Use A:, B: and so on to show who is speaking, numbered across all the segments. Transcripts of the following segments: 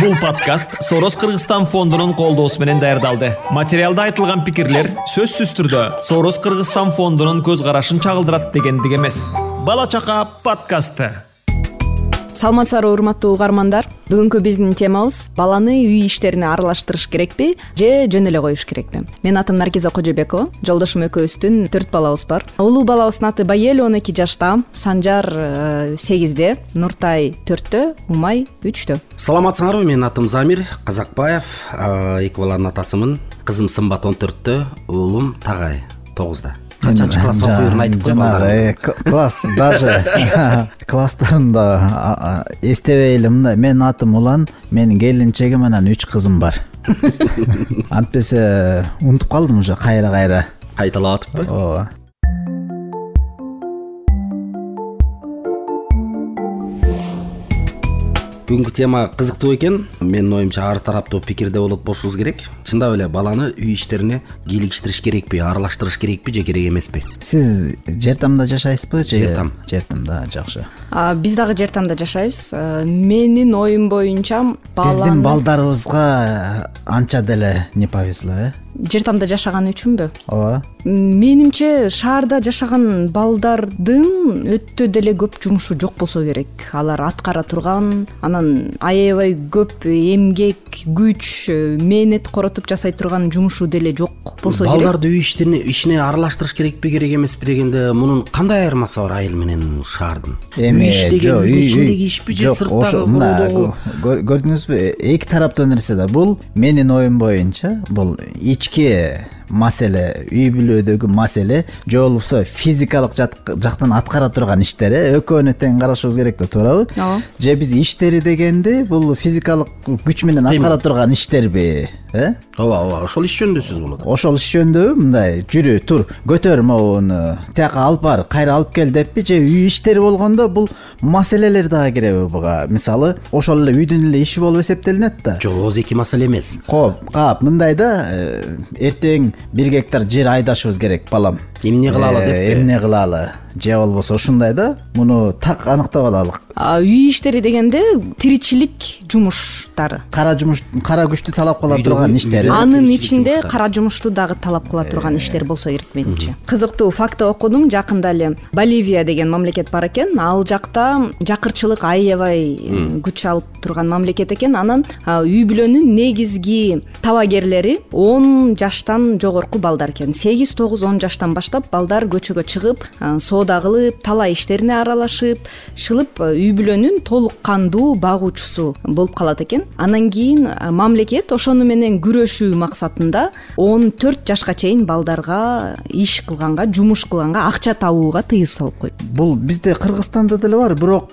A: бул подкаст сороз кыргызстан фондунун колдоосу менен даярдалды. Материалда айтылган пикирлер сөзсүз түрдө сороз кыргызстан фондунун көз карашын чагылдырат дегендик эмес. Бала чака подкасты
B: саламатсыздарбы урматтуу угармандар. Бүгүнкү биздин темабыз баланы үй иштерине аралаштырыш керекпи же жөн эле коюш керекпи? Менин атым наргиза кожобекова жолдошум экөөбүздүн төрт балабыз бар. Улуу балабыздын аты баяэл он эки жашта. Санжар э, сегизде нуртай төрттө умай үчтө.
C: Саламатсыңарбы менин атым замир казакбаев. Эки баланын атасымын. Кызым сымбат он төрттө уулум тагай тогузда канчанчы класста окуйберин айтып
D: жанагы э, класс даже класстарын да эстебей элем мындай менин атым улан менин келинчегим анан үч кызым бар. Антпесе унутуп калдым уже кайра кайра
C: кайталап атыппы
D: ооба
C: бүгүнкү тема кызыктуу экен. Менин оюмча ар тараптуу пикирде болот болушубуз керек. Чындап эле баланы үй иштерине кийлигиштириш керекпи аралаштырыш керекпи же керек эмеспи?
D: Сиз жер тамда жашайсызбы же
C: жер там.
D: жер тамда жакшы?
B: Биз дагы жер тамда жашайбыз. Э, менин оюм боюнча
D: биздин балдарыбызга анча деле не повезло э
B: жер тамда жашаганы үчүнбү?
D: Ооба.
B: Менимче шаарда жашаган балдардын өтө деле көп жумушу жок болсо керек. Алар аткара турган анан аябай көп эмгек күч э, мээнет коротуп жасай турган жумушу деле жок болсо керек.
C: Балдарды үй ишине аралаштырыш керекпи керек эмеспи дегенде мунун кандай айырмасы бар айыл менен шаардын?
D: Эми
C: үй
D: жок
C: үйдүн ичиндеги ишпи же сырттагы
D: ошо мына көрдүңүзбү эки тараптуу нерсе да бул менин оюм боюнча бул ички маселе үй бүлөдөгү маселе же болбосо физикалык жактан аткара турган иштер э? Экөөнү тең карашыбыз керек да туурабы?
B: Ооба.
D: Же биз иштери дегенди бул физикалык күч менен аткара турган иштерби э?
C: Ооба ооба ошол иш жөнүндө сөз болот.
D: Ошол иш жөнүндөбү мындай жүрү тур көтөр могуну тияка алып бар кайра алып кел деппи. Же үй иштери болгондо бул маселелер дагы киреби буга. Мисалы ошол эле үйдүн эле иши болуп эсептелинет да.
C: Жок оозеки маселе эмес.
D: Кооп кап мындай да э, эртең бир гектар жер айдашыбыз керек балам
C: эмне кылалы
D: Э,
C: деп
D: эмне кылалы? Же болбосо ушундай да муну так аныктап алалык.
B: Үй иштери дегенде тиричилик жумуштары.
D: Кара жумуш кара күчтү талап кыла турган иштер
B: анын ичинде кара жумушту дагы талап кыла турган иштер болсо керек менимче кызыктуу факты окудум жакында эле боливия деген мамлекет бар экен. Ал жакта жакырчылык аябай э, күч алып турган мамлекет экен. Анан үй бүлөнүн негизги табагерлери он жаштан жогорку балдар экен. Сегиз тогуз он жаштан баштап балдар көчөгө чыгып соода кылып талаа иштерине аралашып шылып үй бүлөнүн толук кандуу багуучусу болуп калат экен. Анан кийин мамлекет ошону менен күрөшүү максатында он төрт жашка чейин балдарга иш кылганга жумуш кылганга акча табууга тыюу салып койду
D: бул бизде кыргызстанда деле бар бирок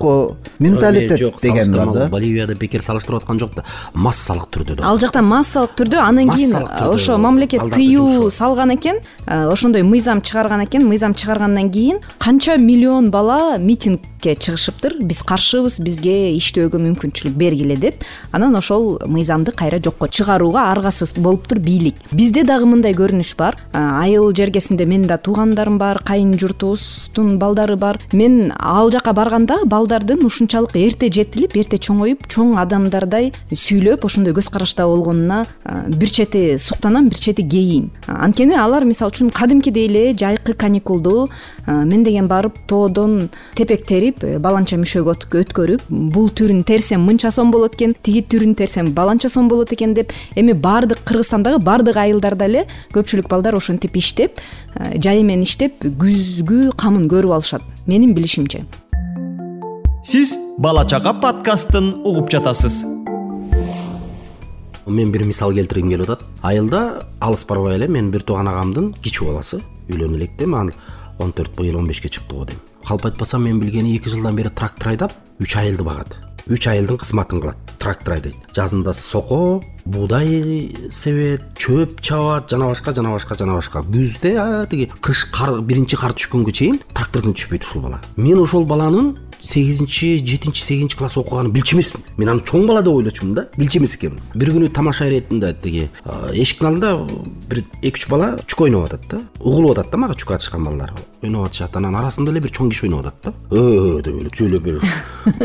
D: менталитет
C: жок
D: деген бар да
C: боливияда бекер салыштырып аткан жок да. Массалык түрдө да.
B: Ал жакта массалык түрдө анан кийин ошо мамлекет тыюу салган экен. Ошондой мыйзам чыгарган экен. Мыйзам чыгаргандан кийин канча миллион бала митингке чыгышыптыр. Биз каршыбыз бизге иштөөгө мүмкүнчүлүк бергиле деп. Анан ошол мыйзамды кайра жокко чыгарууга аргасыз болуптур бийлик. Бизде дагы мындай көрүнүш бар. Айыл жергесинде менин да туугандарым бар кайын журтубуздун балдары бар. Мен ал жака барганда балдардын ушунчалык эрте жетилип эрте чоңоюп чоң адамдардай сүйлөп ошондой көз карашта болгонуна бир чети суктанам бир чети кейийм анткени алар мисалы үчүн кадимкидей эле жайкы каникулду э, мен деген барып тоодон тепек терип э, баланча мүшөгө өткөрүп бул түрүн терсем мынча сом болот экен тиги түрүн терсем баланча сом болот экен деп эми баардык кыргызстандагы баардык айылдарда эле көпчүлүк балдар ошентип иштеп э, жайы менен иштеп күзгү камын көрүп алышат. Менин билишимче.
A: Сиз бала чака подкастын угуп жатасыз.
C: Мен бир мисал келтиргим келип атат. Айылда алыс барбай эле менин бир тууган агамдын кичүү баласы үйлөнө электе ал он төрт быйыл он бешке чыкты го дейм. Калп айтпасам мен билгени эки жылдан бери трактор айдап үч айылды багат. Үч айылдын кызматын кылат трактор айдайт жазында соко буудай себет чөп чабат жана башка жана башка жана башка. Күздө тиги кыш кар биринчи кар түшкөнгө чейин трактордон түшпөйт ушул бала. Мен ошол баланын сегизинчи жетинчи сегизинчи класс окуганын билчү эмесмин. Мен аны чоң бала деп ойлочумун да билчү эмес экенмин. Бир күнү тамаша иретинде тиги эшиктин алдында бир эки үч бала чүк ойноп атат да. Угулуп атат да мага чүк атышкан балдар. Ойноп атышат анан арасында эле бир чоң киши ойноп атат да. Э деп эле сүйлөп берип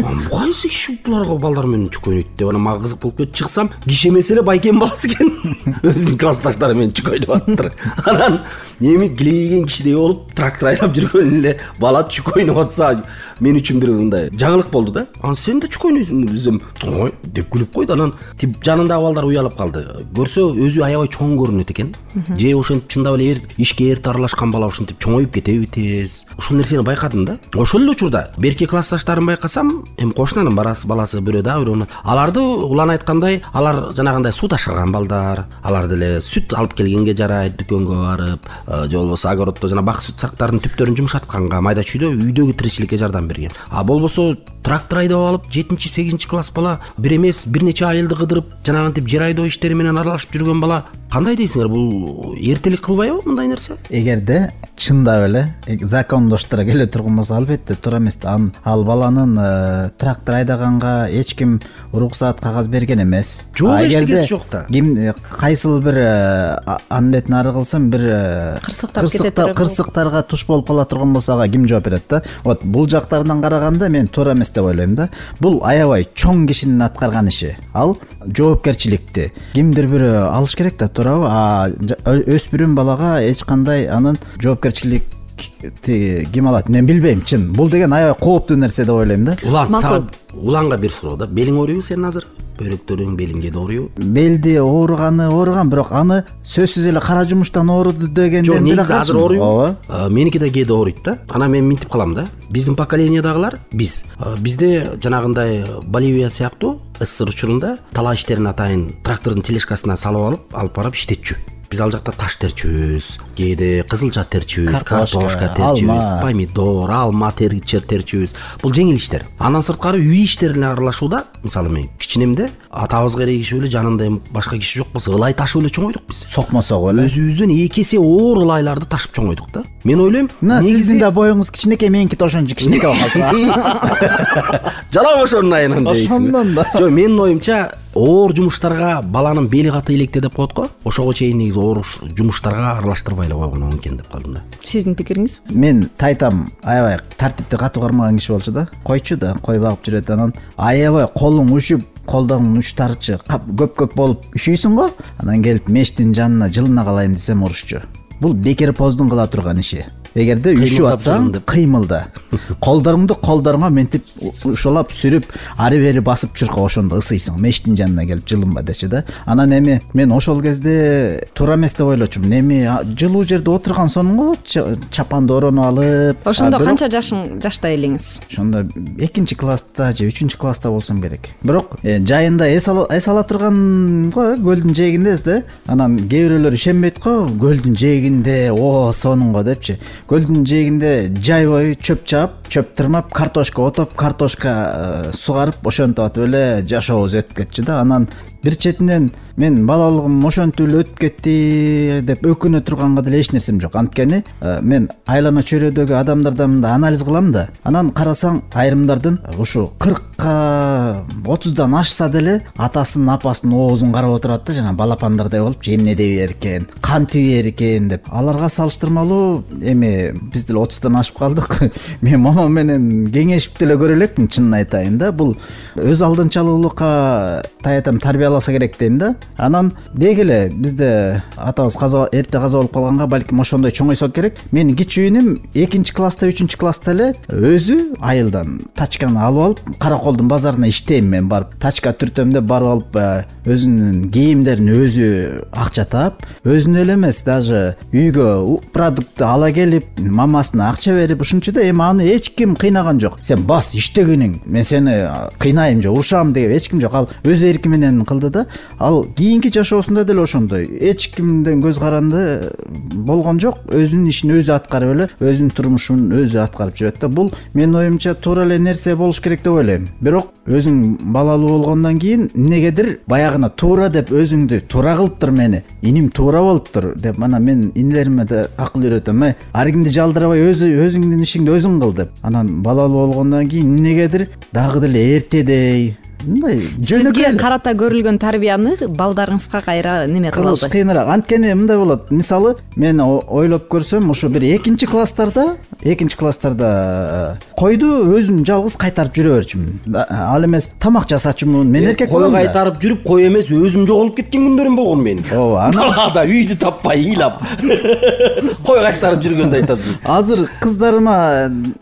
C: анан кайсы киши буларга балдар менен чүк ойнойт деп анан мага кызык болуп кетип чыксам киши эмес эле байкенин баласы экен. Өзүнүн классташтары менен чүк ойноп атыптыр анан эми килейген кишидей болуп трактор айдап жүргөн эле бала чүк ойноп атса мен үчүн бир мындай жаңылык болду да. Анан сен да чүк ойнойсуңбу десем ой деп күлүп койду. Анан тип жанындагы балдар уялып калды. Көрсө өзү аябай чоң көрүнөт экен. Же ошентип чындап эле ишке эрте аралашкан бала ушинтип чоңоюп кетеби тез. Ушул нерсени байкадым да. Ошол эле учурда берки классташтарымды байкасам эми кошунанын баласы бирөө дагы бирөө аларды улан айткандай алар жанагындай суу ташыган балдар. Алар деле сүт алып келгенге жарайт дүкөнгө барып э, же болбосо огороддо жана бак сүт сактардын түптөрүн жумшатканга майда чүйдө үйдөгү тиричиликке жардам берген. А болбосо трактор айдап алып жетинчи сегизинчи класс бала бир эмес бир нече айылды кыдырып жанагынтип жер айдоо иштери менен аралашып жүргөн бала кандай дейсиңер? Бул эртелик кылбайбы мындай нерсе?
D: Эгерде чындап эле закондоштор келе турган болсо албетте туура эмес да. Ал баланын э, трактор айдаганга эч ким уруксаат кагаз берген эмес.
C: Жок эчтекеси жок да.
D: ким э, кайсыл бир э, анын бетин ары кылсын бир
B: кырсыктап кетет
D: кырсыктарга туш болуп кала турган болсо ага ким жооп берет да? Вот бул жактарынан караганда мен туура эмес деп ойлойм да. Бул аябай чоң кишинин аткарган иши. Ал жоопкерчиликти кимдир бирөө алыш керек да туурабы? А өспүрүм балага эч кандай анын жоопкерчилик тиги ким алат мен билбейм чын. Бул деген аябай кооптуу нерсе деп ойлойм да.
C: Улан уланга бир суроо да. Белиң ооруйбу сенин азыр? Бөйрөктөрүң белиң кээде ооруйбу
D: белди ооруганы ооруган бирок аны сөзсүз эле кара жумуштан ооруду дегенден
C: жок негизи азыр ооруйбу ооба. Меники да кээде ооруйт да. Анан мен мынтип кылам да. Биздин поколениядагылар биз. Бизде жанагындай боливия сыяктуу ссср учурунда талаа иштерин атайын трактордун тележкасына салып алып алып барып иштетчү биз ал жакта таш терчүбүз кээде кызылча терчүбүз картошка терчүбүз помидор алма терчүбүз. Бул жеңил иштер. Андан сырткары үй иштерине аралашууда мисалы мен кичинемде атабызга эрегишип эле жанында эми башка киши жок болсо ылай ташып эле чоңойдук биз.
D: Сокмосок эле.
C: Өзүбүздөн эки эсе оор ылайларды ташып чоңойдук да. Мен ойлойм
D: мына сиздин да боюңуз кичинекей меники да ошончо кичинекей болуп калса
C: жалаң ошонун айынан дейсиңби.
D: Ошондон да.
C: Жок менин оюмча оор жумуштарга баланын бели каты электе деп коет го. Ошого чейин негизи оор жумуштарга аралаштырбай эле койгон оң экен деп калдым да.
B: Сиздин пикириңиз?
D: Мен тайтам аябай тартипти катуу кармаган киши болчу да. Койчу да кой багып жүрөт анан. Аябай колуң ушуп колдордун учтарычы көп көп болуп ушүйсүң го. Анан келип мештин жанына жылына калайын десем урушчу бул бекер поздун кыла турган иши эгерде үшүп атсаң кыймылда колдоруңду колдоруңа мынтип ушулап сүрүп ары бери басып чурка ошондо ысыйсың. Мештин жанына келип жылынба дечи да. Анан эми мен ошол кезде туура эмес деп ойлочумун. Эми жылуу жерде отурган сонун го чапанды ороонуп алып
B: ошондо канча жашың жашта элеңиз?
D: Ошондо экинчи класста же үчүнчү класста болсом керек. Бирок э, жайында эс ала турганго э көлдүн жээгиндебиз да. Анан кээ бирөөлөр ишенбейт го көлдүн жээгинде о сонун го депчи көлдүн жээгинде жай бою чөп чаап чөп тырмап картошка отоп картошка э, сугарып ошентип атып эле жашообуз өтүп кетчү да. Анан бир четинен мен балалыгым ошентип эле өтүп кетти деп өкүнө турганга деле эч нерсем жок. Анткени э, мен айлана чөйрөдөгү адамдардан мындай анализ кылам да. Анан карасаң айрымдардын ушу кыркка отуздан ашса деле атасынын апасынын оозун карап отурат да жанагы балапандардай болуп же эмне дей бээр экен кантип ийер экен деп. Аларга салыштырмалуу эми биз деле отуздан ашып калдык. Мен момом менен кеңешип деле көрө элекмин чынын айтайын да. Бул өз алдынчалуулукка таятам тарбия керек дейм да. Анан деги эле бизде атабыз эрте каза болуп калганга балким ошондой чоңойсо керек. Менин кичүү иним экинчи класста үчүнчү класста эле өзү айылдан тачканы алып алып караколдун базарына иштейм мен барып. Тачка түртөм деп барып алып э, өзүнүн кийимдерин өзү акча таап өзүнө эле эмес даже үйгө продуктты ала келип мамасына акча берип ушинче да эми аны эч ким кыйнаган жок. Сен бас иштегиниң мен сени кыйнайм же урушам деген эч ким жок. Ал өз эрки менен кылды ал кийинки жашоосунда деле ошондой. Эч кимден көз каранды болгон жок. Өзүнүн ишин өзү аткарып эле өзүнүн турмушун өзү аткарып жүрөт да. Бул менин оюмча туура эле нерсе болуш керек деп ойлойм. Бирок өзүң балалуу болгондон кийин эмнегедир баягына туура деп өзүңдү туура кылыптыр мени. Иним туура болуптур деп анан мен инилериме да акыл үйрөтөм. Эй ар кимди жалдырабай өзү өзүңдүн ишиңди өзүң кыл деп. Анан балалуу болгондон кийин эмнегедир дагы деле эртедей мындай
B: сизге карата көрүлгөн тарбияны балдарыңызга кайра неме кыла
D: кылыш кыйыныраак. Анткени мындай болот. Мисалы мен ойлоп көрсөм ушу бир экинчи класстарда экинчи класстарда э, койду өзүм жалгыз кайтарып жүрө берчүмүн. Ал эмес тамак жасачумун мен эркек
C: кой кайтарып жүрүп кой эмес өзүм жоголуп кеткен күндөрүм болгон менин
D: ооба анан
C: далаада үйдү таппай ыйлап. Кой кайтарып жүргөндү айтасың?
D: Азыр кыздарыма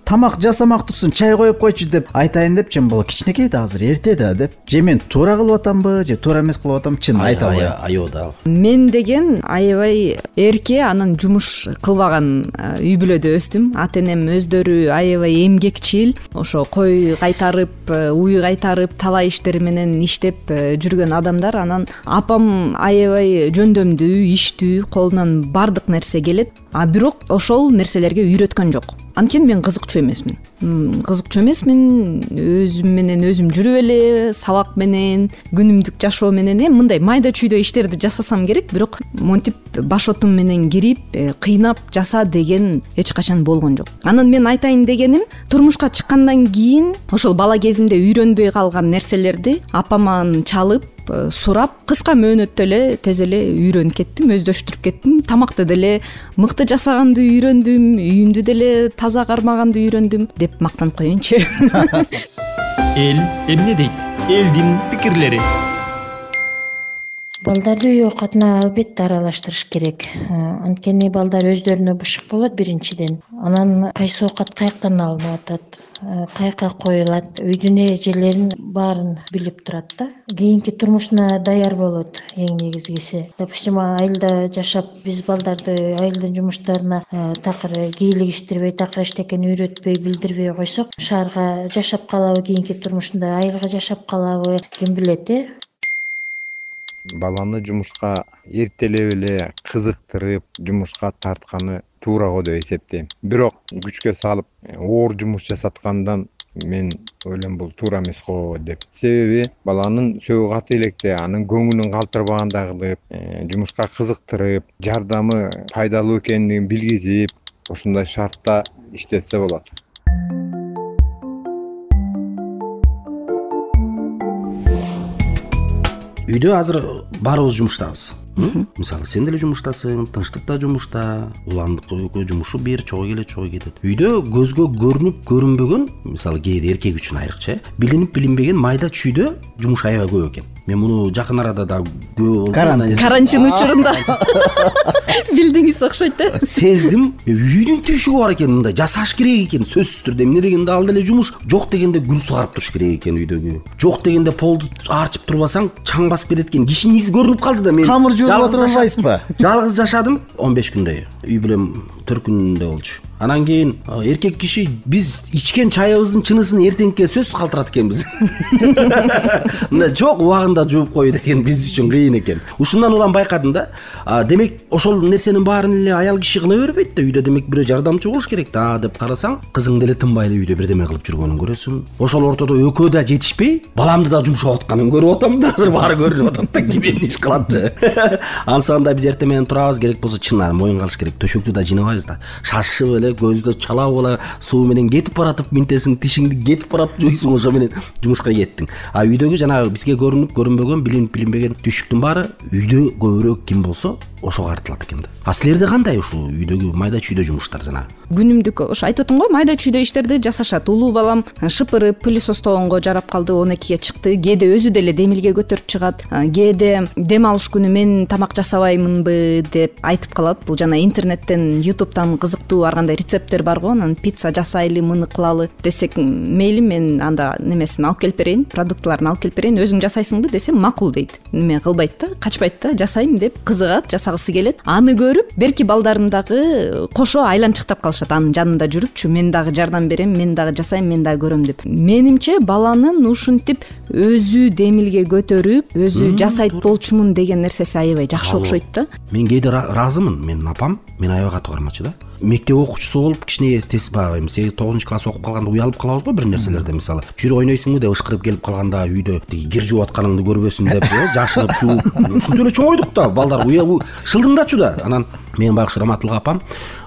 D: тамак жасамак турсун чай коюп койчу деп айтайын депчи эми бала кичинекей да азыр эрте да деп же мен туура кылып атамбы же туура эмес кылып атамбы чынын айта албайм
C: аябада ал
B: мен деген аябай эрке анан жумуш кылбаган э, үй бүлөдө өстүм. Ата энем өздөрү аябай эмгекчил. Ошо кой кайтарып э, уй кайтарып талай иштер менен иштеп э, жүргөн адамдар. Анан апам аябай жөндөмдүү иштүү колунан баардык нерсе келет а бирок ошол нерселерге үйрөткөн жок. Анткени мен кызыкчу эмесмин. Кызыкчу эмесмин өзүм менен өзүм жүрүп эле сабак менен күнүмдүк жашоо менен эми мындай майда чүйдө иштерди жасасам керек бирок монтип баш отум менен кирип э, кыйнап жаса деген эч качан болгон жок. Анан мен айтайын дегеним турмушка чыккандан кийин ошол бала кезимде үйрөнбөй калган нерселерди апаман чалып сурап кыска мөөнөттө эле тез эле үйрөнүп кеттим өздөштүрүп кеттим. Тамакты деле мыкты жасаганды үйрөндүм үйүмдү деле таза кармаганды үйрөндүм деп мактанып коеюнчу.
A: Эл эмне дейт элдин пикирлери
E: балдарды үй оокатына албетте аралаштырыш керек. Э, анткени балдар өздөрүнө бышык болот биринчиден. Анан кайсы оокат каяктан алынып атат? Э, каяка коюлат? Үйдүн эрежелерин баарын билип турат да. Кийинки турмушуна даяр болот эң негизгиси. Допустим айылда жашап биз балдарды айылдын жумуштарына э, такыр кийлик иштирбей такыр эчтекени үйрөтпөй билдирбей койсок шаарга жашап калабы кийинки турмушунда айылга жашап калабы ким билет э
F: баланы жумушка эртелеп эле кызыктырып жумушка тартканы туура го деп эсептейм. Бирок күчкө салып э, оор жумуш жасаткандан мен ойлойм бул туура эмес го деп. Себеби баланын сөөгү каты электе анын көңүлүн калтырбагандай кылып э, жумушка кызыктырып жардамы пайдалуу экендигин билгизип ушундай шартта иштетсе болот
C: үйдө азыр баарыбыз жумуштабыз мисалы сен деле жумуштасың тынчтык да жумушта уландык экөө жумушу бир чогуу келет чогуу кетет. Үйдө көзгө көрүнүп көрүнбөгөн мисалы кээде эркек үчүн айрыкча э билинип билинбеген майда чүйдө жумуш аябай көп экен. Мен муну жакын арада дагы күбө болдум
D: Карантин.
B: карантин учурунда. Билдиңиз окшойт да
C: сездим. Үйдүн түйшүгү бар экен мындай жасаш керек экен сөзсүз түрдө. Эмне дегенде ал деле жумуш жок дегенде гүл сугарып туруш керек экен үйдөгү. Жок дегенде полду арчып турбасаң чаң басып кетет экен. Кишинин изи көрүнүп калды да мен.
D: Камыр отура
C: жашап-
D: албайсызбы?
C: жалгыз жашадым. он беш күндөй үй бүлөм төрт күндө болчу анан кийин эркек киши биз ичкен чайыбыздын чынысын эртеңкиге сөзсүз калтырат экенбиз мындай жок убагында жууп кою деген биз үчүн кыйын экен. Ушундан улам байкадым да демек ошол нерсенин баарын эле аял киши кыла бербейт да үйдө демек бирөө жардамчы болуш керек да деп карасаң кызың деле тынбай эле үйдө бирдеме кылып жүргөнүн көрөсүң ошол ортодо экөө да жетишпей баламды да жумшап атканын көрүп атам да азыр баары көрүнүп атат да ким эмне иш кылатчы ансагында биз эртең менен турабыз керек болсо чын моюнга алыш керек төшөктү да жыйнабайбыз да. Шашып эле көздү чалап эле суу менен кетип баратып минтесиң тишиңди кетип баратып жуйсуң ошо менен жумушка кеттиң. А үйдөгү жанагы бизге көрүнүп көрүнбөгөн билинип билинбеген түйшүктүн баары үйдө көбүрөөк ким болсо ошого артылат экен да. А силерде кандай ушул үйдөгү майда чүйдө жумуштар жанагы
B: күнүмдүк ошо айтып атам го майда чүйдө иштерди жасашат. Улуу балам шыпырып пылесостогонго жарап калды он экиге чыкты. Кээде өзү деле демилге көтөрүп чыгат. А, кээде дем алыш күнү мен тамак жасабаймынбы деп айтып калат. Бул жана интернеттен ютубтан кызыктуу ар кандай рецепттер бар го анан пицца жасайлы муну кылалы десек мейли мен анда немесин алып келип берейин продуктыларын алып келип берейин өзүң жасайсыңбы десем макул дейт. Эме кылбайт да качпайт да жасайм деп кызыгат жасагысы келет. Аны көрүп берки балдарым дагы кошо айланчыктап калышат анын жанында жүрүпчү мен дагы жардам берем мен дагы жасайм мен дагы көрөм деп. Менимче баланын ушинтип өзү демилге көтөрүп өзү жасайт болчумун деген нерсеси аябай жакшы окшойт да.
C: Мен кээде ыраазымын менин апам мени аябай катуу кармачу да мектеп окуучусу болуп кичине баягы эми сегиз тогузунчу класс окуп калганда уялып калабыз го бир нерселерде. Мисалы жүр ойнойсуңбу деп ышкырып келип калганда үйдө тиги кир жууп атканыңды көрбөсүн деп э жашынып жууп ушинтип эле чоңойдук да балдар. Шылдыңдачу да. Анан менин баягы ушу раматылык апам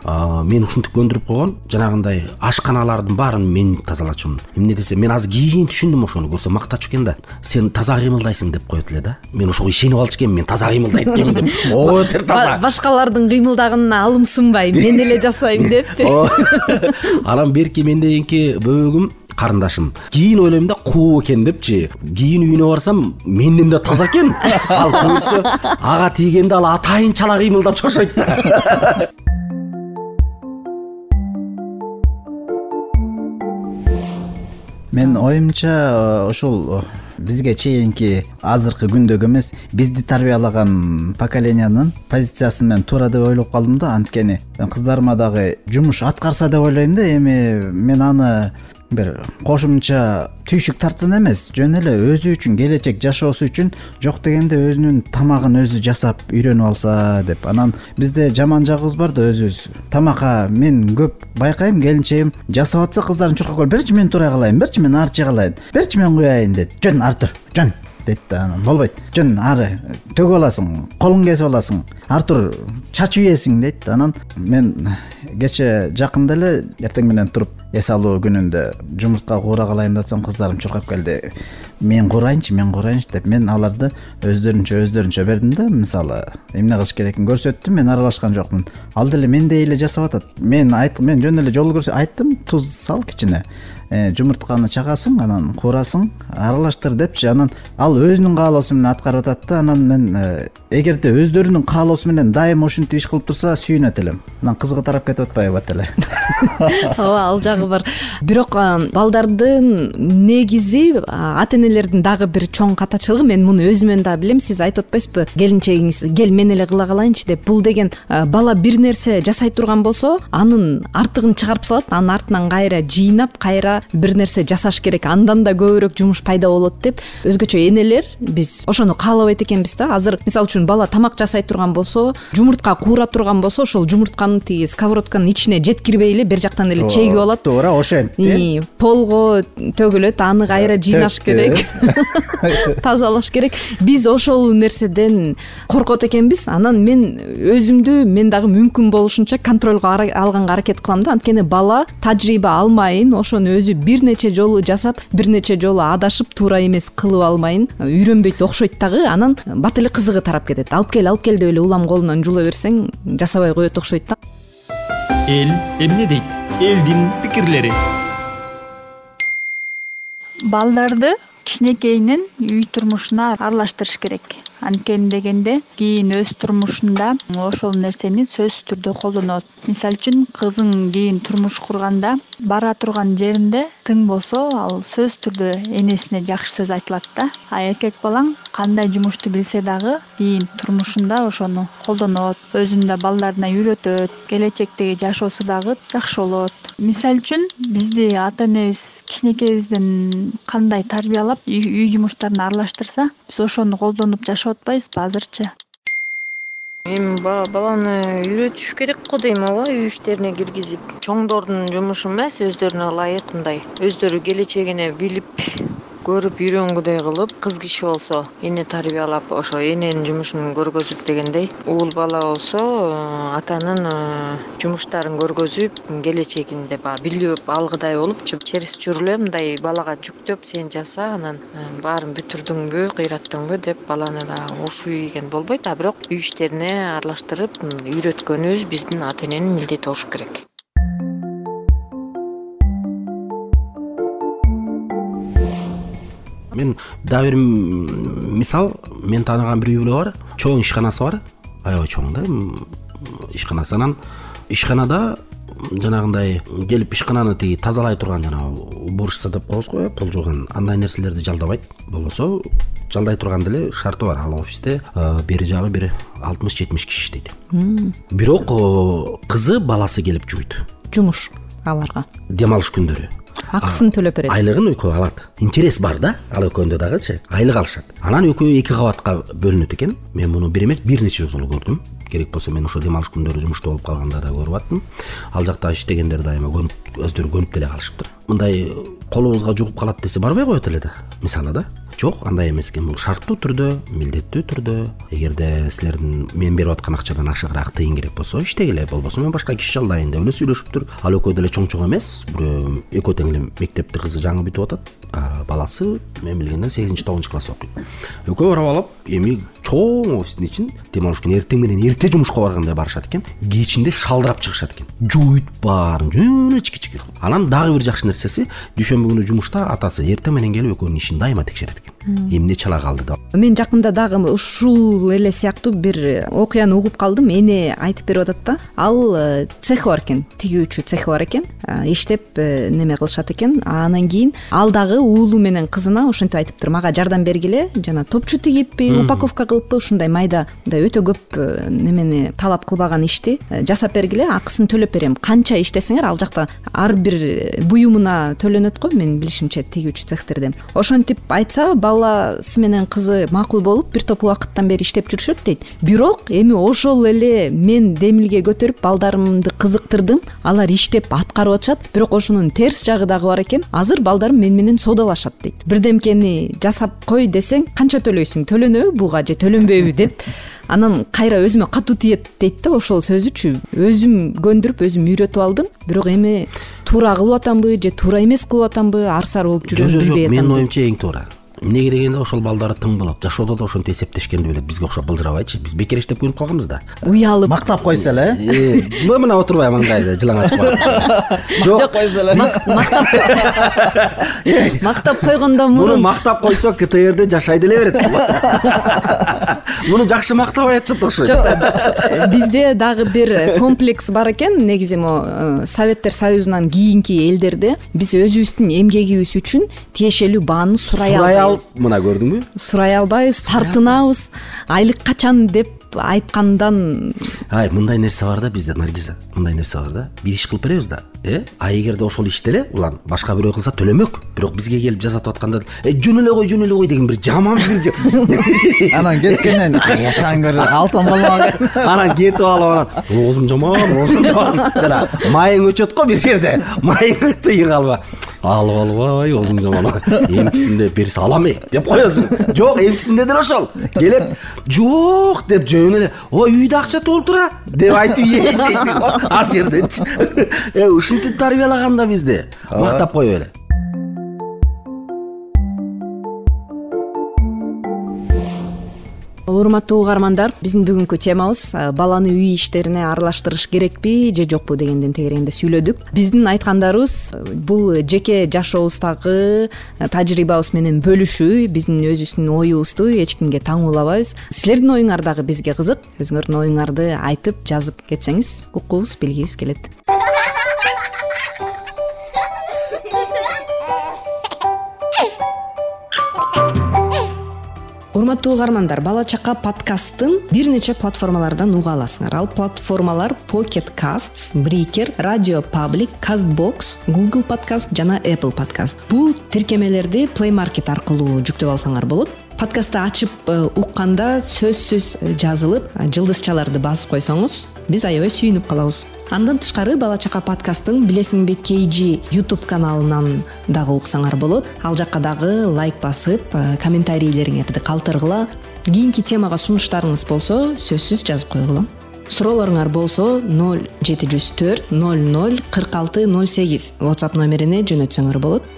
C: мени ушинтип көндүрүп койгон. Жанагындай ашканалардын баарын мен тазалачумун. Эмне десе мен азыр кийин түшүндүм ошону. Көрсөм мактачу экен да. Сен таза кыймылдайсың деп коет эле да. Мен ошого ишенип алчу экенмин. Мен таза кыймылдайт экенмин деп. Ого бетер таза.
B: Башкалардын кыймылдаганына алым сынбай мен эле жасайм деппи
C: анан берки мендегинки бөбөгүм карындашым. Кийин ойлойм да куу экен депчи. Кийин үйүнө барсам менден да таза экен. Ал көрсө ага тийгенде ал атайынчалык кыймылдачу окшойт да.
D: Менин оюмча ушул бизге чейинки азыркы күндөгү эмес бизди тарбиялаган поколениянын позициясы менен туура деп ойлоп калдым да. Анткени кыздарыма дагы жумуш аткарса деп ойлойм да эми мен аны бир кошумча түйшүк тартсын эмес. Жөн эле өзү үчүн келечек жашоосу үчүн жок дегенде өзүнүн тамагын өзү жасап үйрөнүп алса деп. Анан бизде жаман жагыбыз бар да өзүбүз. Тамакка мен көп байкайм келинчегим. Жасап атса кыздарын чуркап келип берчи мен туура кылайын берчи мен ары жей кылайын берчи мен куяйын дейт жөн ары тур жөн дейт да анан болбойт. Жөн ары төгүп аласың колуң кесип аласың ары тур чач үйесиң дейт анан мен кечээ жакында эле эртең менен туруп эс алуу күнүндө жумуртка куура кылайын деп атсам кыздарым чуркап келди мен куурайынчы мен куурайынчы деп мен аларды өздөрүнчө өздөрүнчө бердим да мисалы эмне кылыш керекин көрсөттүм мен аралашкан жокмун. Ал деле мендей эле жасап атат. Мен мен жөн эле жол айттым туз сал кичине. Э, жумуртканы чагасың анан куурасың аралаштыр депчи анан ал өзүнүн каалоосу менен аткарып атат да анан мен э, эгерде өздөрүнүн каалоосу менен дайыма ушинтип иш кылып турса сүйүнөт элем. Анан кызыгы тарап кетип атпайбы бат эле.
B: Ооба ал жагы бар. Бирок балдардын негизи ата дагы бир чоң катачылыгы мен муну өзүмөн дагы билем сиз айтып атпайсызбы келинчегиңиз кел мен эле кыла калайынчы деп бул деген бала бир нерсе жасай турган болсо анын артыгын чыгарып салат анын артынан кайра жыйнап кайра бир нерсе жасаш керек андан да көбүрөөк жумуш пайда болот деп өзгөчө энелер биз ошону каалабайт экенбиз да. Азыр мисалы үчүн бала тамак жасай турган болсо жумуртка куура турган болсо ошол жумуртканы тиги сковородканын ичине жеткирбей эле бер жактан эле чегип алат.
D: туура ошентип
B: полго төгүлөт аны кайра жыйнаш керек тазалаш керек. Биз ошол нерседен коркот экенбиз. Анан мен өзүмдү мен дагы мүмкүн болушунча контролго алганга аракет кылам да. Анткени бала тажрыйба алмайын ошону өзү бир нече жолу жасап бир нече жолу адашып туура эмес кылып алмайын. Үйрөнбөйт окшойт дагы. Анан бат эле кызыгы тарап кетет. Алып кел алып кел деп эле улам колунан жула берсең жасабай коет окшойт да.
A: Эл эмне дейт элдин пикирлери.
G: Балдарды кичинекейинен үй турмушуна аралаштырыш керек. Анткени дегенде кийин өз турмушунда ошол нерсени сөзсүз түрдө колдонот. Мисалы үчүн кызың кийин турмуш курганда бара турган жеринде тың болсо ал сөзсүз түрдө энесине жакшы сөз айтылат да. А эркек балаң кандай жумушту билсе дагы кийин турмушунда ошону колдонот өзүнүн да балдарына үйрөтөт келечектеги жашоосу дагы жакшы болот. Мисалы үчүн бизди ата энебиз кичинекейибизден кандай тарбиялап үй жумуштарына аралаштырса биз ошону колдонуп жашап атпайбызбы азырчы
H: эми баланы үйрөтүш керек го дейм ооба үй иштерине киргизип. Чоңдордун жумушу эмес өздөрүнө ылайык мындай. Өздөрү келечегине билип көрүп үйрөнгүдөй кылып кыз киши болсо эне тарбиялап ошо эненин жумушун көргөзүп дегендей уул бала болсо атанын э, жумуштарын көргөзүп келечегинде баягы билип алгыдай болупчу чересчур эле мындай балага жүктөп сен жаса анан э, баарын бүтүрдүңбү кыйраттыңбы деп баланы дагы урушуп ийген болбойт. А бирок үй иштерине аралаштырып үйрөткөнүбүз биздин ата эненин милдети болуш керек
C: мен дагы бир мисал мен тааныган бир үй бүлө бар чоң ишканасы бар. Аябай чоң да ишканасы анан ишканада жанагындай келип ишкананы тиги тазалай турган жанагы уборщица деп коебуз го э пол жууган андай нерселерди жалдабайт. Болбосо жалдай турган деле шарты бар. Ал офисте э, бери жагы бир алтымыш жетимиш киши иштейт. Бирок э, кызы баласы келип жууйт
B: жумуш аларга.
C: Дем алыш күндөрү
B: акысын төлөп берет.
C: айлыгын экөө алат. Интерес бар да. Ал экөөндө дагычы айлык алышат. Анан экөө эки кабатка бөлүнөт экен. Мен муну бир эмес бир нече жолу көрдүм. Керек болсо мен ошо дем алыш күндөрү жумушта болуп калганда да көрүп аттым ал жакта иштегендер дайыма көнүп өздөрү көнүп деле калышыптыр. Мындай колубузга жугуп калат десе барбай коет эле да. Мисалы да жок андай эмес экен. Бул шарттуу түрдө милдеттүү түрдө. Эгерде силердин мен берип аткан акчадан ашыгыраак тыйын керек болсо иштегиле болбосо. Мен башка киши жалдайын деп эле сүйлөшүптүр. Ал экөө деле чоң чоң эмес. Бирөө экөө тең эле мектепти кызы жаңы бүтүп атат баласы мен билгенден сегизинчи тогузунчу класс окуйт. Экөө барып алып эми чоң офистин ичин дем алыш күнү эртең менен эрте жумушка баргандай барышат экен кечинде шалдырап чыгышат экен. Жууйт баарын жөн эле чики чики кылып. Анан дагы бир жакшы нерсеси дүйшөмбү күнү жумушта атасы эртең менен келип экөөнүн ишин дайыма текшерет экен эмне чала калды деп
B: мен жакында дагы ушул эле сыяктуу бир окуяны угуп калдым эне айтып берип атат да. Ал э, цехи бар экен тигүүчү цехи бар экен. Иштеп э, неме кылышат экен. Анан кийин ал дагы уулу менен кызына ошентип айтыптыр мага жардам бергиле жана топчу тигиппи упаковка кылыппы ушундай майда мындай өтө көп э, немени талап кылбаган ишти жасап бергиле. Акысын төлөп берем. Канча иштесеңер ал жакта ар бир буюмуна төлөнөт го менин билишимче тигүүчү цехтерде ошентип айтса баласы менен кызы макул болуп бир топ убакыттан бери иштеп жүрүшөт дейт. Бирок эми ошол эле мен демилге көтөрүп балдарымды кызыктырдым алар иштеп аткарып атышат. Бирок ошонун терс жагы дагы бар экен азыр балдарым мени менен соодалашат дейт. Бирдемкени жасап кой десең канча төлөйсүң? Төлөнөбү буга же төлөнбөйбү деп. Анан кайра өзүмө катуу тиет дейт да ошол сөзүчү өзүм көндүрүп өзүм үйрөтүп алдым. Бирок эми туура кылып атамбы же туура эмес кылып атамбы ар сары болуп жүрөм
C: жок жок менин оюмча эң туура эмнеге дегенде ошол балдары тың болот жашоодо да ошентип эсептешкенди билет бизге окшоп былжырабайчы. Биз бекер иштеп көнүп калганбыз да.
B: Уялып.
D: Мактап койсо эле э?
C: Э мына отурбай маңдайды жылаң ачып калат
D: мактап койсо эле.
B: Мактап мактап койгондон
C: муну
B: мурун
C: мактап койсо ктрде жашай деле берет. Муну жакшы мактабай атышат окшойт
B: жок бизде дагы бир комплекс бар экен. Негизи могу э, советтер союзунан кийинки элдерде. Биз өзүбүздүн эмгегибиз үчүн тиешелүү бааны сурай
C: сурай
B: албайбыз
C: алып мына көрдүңбү?
B: Сурай албайбыз тартынабыз. Айлык качан деп айткандан
C: ай мындай нерсе бар да бизде наргиза. Мындай нерсе бар да. Бир иш кылып беребиз да. Э? А эгерде ошол ишти эле улан башка бирөө кылса төлөмөк. Бирок бизге келип жасатып атканда э жөн эле кой жөн эле кой деген бир жаман бир
D: анан кеткенден аяктан бир алсам болмок
C: анан кетип алып анан оозум жаман оозум жаман жана майың өчөт го бир жерде майың тыйын калба алып албай оозуң жаман эмкисинде берсе алам э деп коесуң жок эмкисинде деле ошол. Келет жок деп жөн эле ой үйдө акча толтура деп айтып ийейин дейсиң го. Ал жерденчи. Э ушинтип тарбиялаган да бизди. Мактап коюп эле
B: урматтуу угармандар биздин бүгүнкү темабыз баланы үй иштерине аралаштырыш керекпи же жокпу дегенден тегерегинде сүйлөдүк. Биздин айткандарыбыз бул жеке жашообуздагы тажрыйбабыз менен бөлүшүү биздин өзүбүздүн оюбузду эч кимге таңуулабайбыз силердин оюңар дагы бизге кызык. Өзүңөрдүн оюңарды айтып жазып кетсеңиз уккубуз билгибиз келет урматтуу угармандар бала чака подкасттын бир нече платформалардан уга аласыңар. Ал платформалар pocket casts брикер радио паблик castbox google подкаст жана apple подкаст бул тиркемелерди play market аркылуу жүктөп алсаңар болот подкастты ачып э, укканда сөзсүз э, жазылып э, жылдызчаларды басып койсоңуз биз аябай сүйүнүп калабыз. Андан тышкары бала чака подкасттын билесиңби kg youtube каналынан дагы уксаңар болот. Ал жакка дагы лайк басып комментарийлериңерди калтыргыла кийинки темага сунуштарыңыз болсо сөзсүз жазып койгула. Суроолоруңар болсо ноль жети жүз төрт ноль ноль кырк алты ноль сегиз. Whatsapp номерине жөнөтсөңөр болот